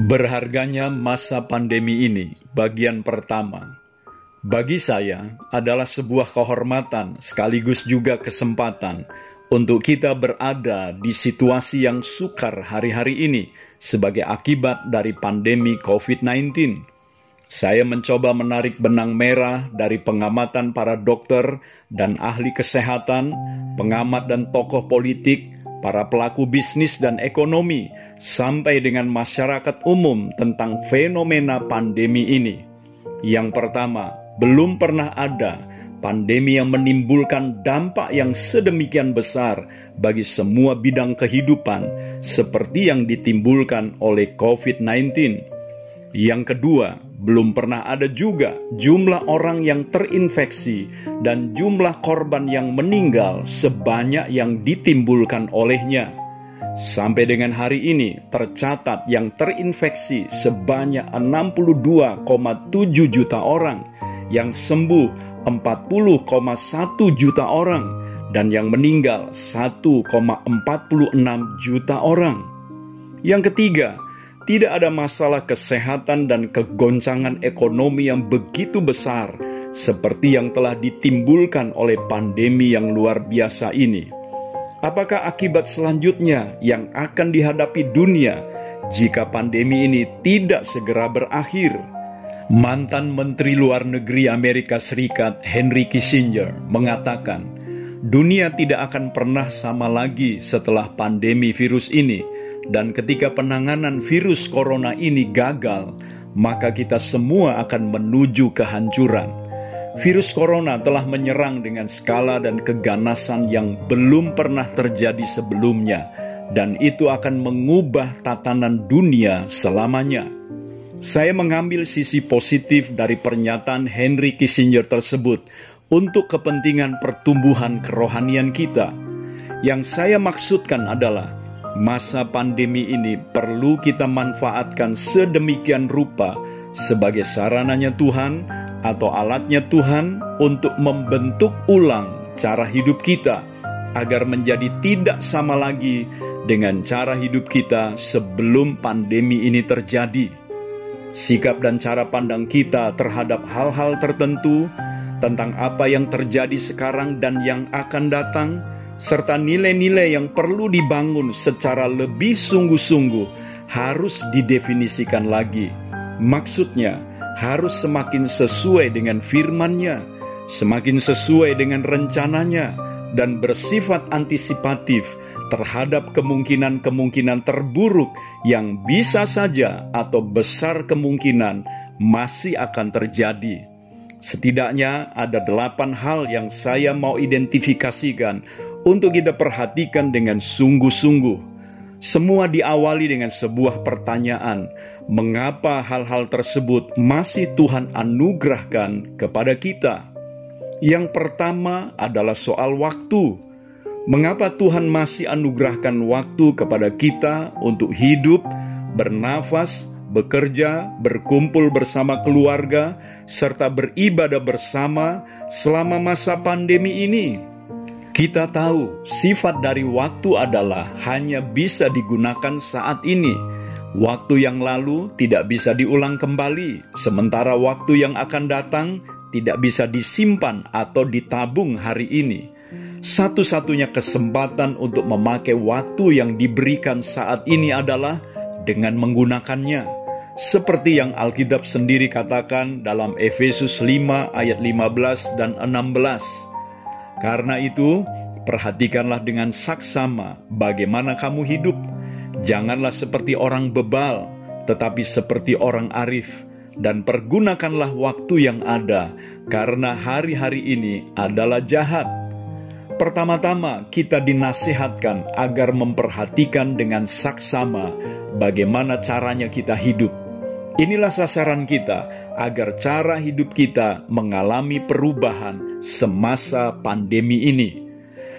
Berharganya masa pandemi ini, bagian pertama. Bagi saya adalah sebuah kehormatan sekaligus juga kesempatan untuk kita berada di situasi yang sukar hari-hari ini sebagai akibat dari pandemi COVID-19. Saya mencoba menarik benang merah dari pengamatan para dokter dan ahli kesehatan, pengamat dan tokoh politik, para pelaku bisnis dan ekonomi, sampai dengan masyarakat umum tentang fenomena pandemi ini. Yang pertama, belum pernah ada pandemi yang menimbulkan dampak yang sedemikian besar bagi semua bidang kehidupan, seperti yang ditimbulkan oleh COVID-19. Yang kedua, belum pernah ada juga jumlah orang yang terinfeksi dan jumlah korban yang meninggal sebanyak yang ditimbulkan olehnya. Sampai dengan hari ini tercatat yang terinfeksi sebanyak 62,7 juta orang, yang sembuh 40,1 juta orang, dan yang meninggal 1,46 juta orang. Yang ketiga, tidak ada masalah kesehatan dan kegoncangan ekonomi yang begitu besar seperti yang telah ditimbulkan oleh pandemi yang luar biasa ini. Apakah akibat selanjutnya yang akan dihadapi dunia jika pandemi ini tidak segera berakhir? Mantan Menteri Luar Negeri Amerika Serikat Henry Kissinger mengatakan, dunia tidak akan pernah sama lagi setelah pandemi virus ini dan ketika penanganan virus corona ini gagal, maka kita semua akan menuju kehancuran. Virus corona telah menyerang dengan skala dan keganasan yang belum pernah terjadi sebelumnya, dan itu akan mengubah tatanan dunia selamanya. Saya mengambil sisi positif dari pernyataan Henry Kissinger tersebut untuk kepentingan pertumbuhan kerohanian kita. Yang saya maksudkan adalah masa pandemi ini perlu kita manfaatkan sedemikian rupa sebagai sarananya Tuhan atau alatnya Tuhan untuk membentuk ulang cara hidup kita agar menjadi tidak sama lagi dengan cara hidup kita sebelum pandemi ini terjadi. Sikap dan cara pandang kita terhadap hal-hal tertentu tentang apa yang terjadi sekarang dan yang akan datang serta nilai-nilai yang perlu dibangun secara lebih sungguh-sungguh harus didefinisikan lagi. Maksudnya, harus semakin sesuai dengan firman-Nya, semakin sesuai dengan rencananya, dan bersifat antisipatif terhadap kemungkinan-kemungkinan terburuk yang bisa saja atau besar kemungkinan masih akan terjadi. Setidaknya ada delapan hal yang saya mau identifikasikan untuk kita perhatikan dengan sungguh-sungguh. Semua diawali dengan sebuah pertanyaan: mengapa hal-hal tersebut masih Tuhan anugerahkan kepada kita? Yang pertama adalah soal waktu. Mengapa Tuhan masih anugerahkan waktu kepada kita untuk hidup, bernafas, bekerja, berkumpul bersama keluarga, serta beribadah bersama selama masa pandemi ini. Kita tahu sifat dari waktu adalah hanya bisa digunakan saat ini. Waktu yang lalu tidak bisa diulang kembali, sementara waktu yang akan datang tidak bisa disimpan atau ditabung hari ini. Satu-satunya kesempatan untuk memakai waktu yang diberikan saat ini adalah dengan menggunakannya seperti yang Alkitab sendiri katakan dalam Efesus 5 ayat 15 dan 16. Karena itu, perhatikanlah dengan saksama bagaimana kamu hidup. Janganlah seperti orang bebal, tetapi seperti orang arif, dan pergunakanlah waktu yang ada, karena hari-hari ini adalah jahat. Pertama-tama, kita dinasihatkan agar memperhatikan dengan saksama bagaimana caranya kita hidup Inilah sasaran kita agar cara hidup kita mengalami perubahan semasa pandemi ini.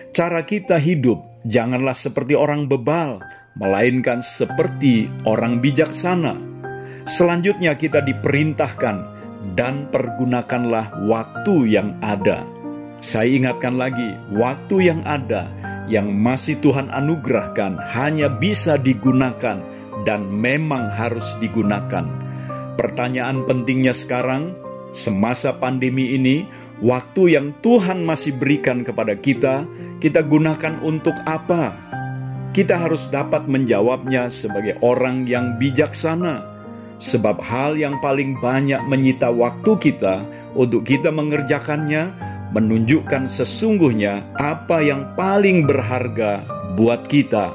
Cara kita hidup janganlah seperti orang bebal, melainkan seperti orang bijaksana. Selanjutnya, kita diperintahkan dan pergunakanlah waktu yang ada. Saya ingatkan lagi, waktu yang ada yang masih Tuhan anugerahkan hanya bisa digunakan dan memang harus digunakan. Pertanyaan pentingnya sekarang, semasa pandemi ini, waktu yang Tuhan masih berikan kepada kita, kita gunakan untuk apa? Kita harus dapat menjawabnya sebagai orang yang bijaksana, sebab hal yang paling banyak menyita waktu kita untuk kita mengerjakannya menunjukkan sesungguhnya apa yang paling berharga buat kita.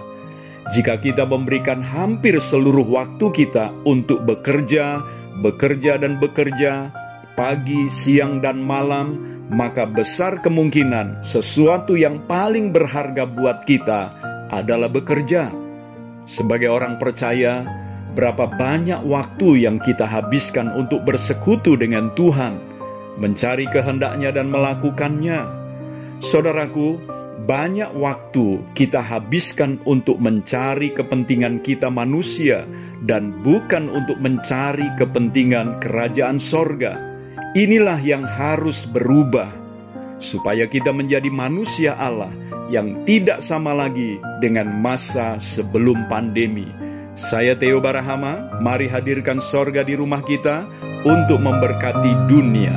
Jika kita memberikan hampir seluruh waktu kita untuk bekerja, bekerja, dan bekerja, pagi, siang, dan malam, maka besar kemungkinan sesuatu yang paling berharga buat kita adalah bekerja. Sebagai orang percaya, berapa banyak waktu yang kita habiskan untuk bersekutu dengan Tuhan, mencari kehendaknya dan melakukannya. Saudaraku, banyak waktu kita habiskan untuk mencari kepentingan kita manusia dan bukan untuk mencari kepentingan kerajaan sorga. Inilah yang harus berubah supaya kita menjadi manusia Allah yang tidak sama lagi dengan masa sebelum pandemi. Saya Theo Barahama, mari hadirkan sorga di rumah kita untuk memberkati dunia.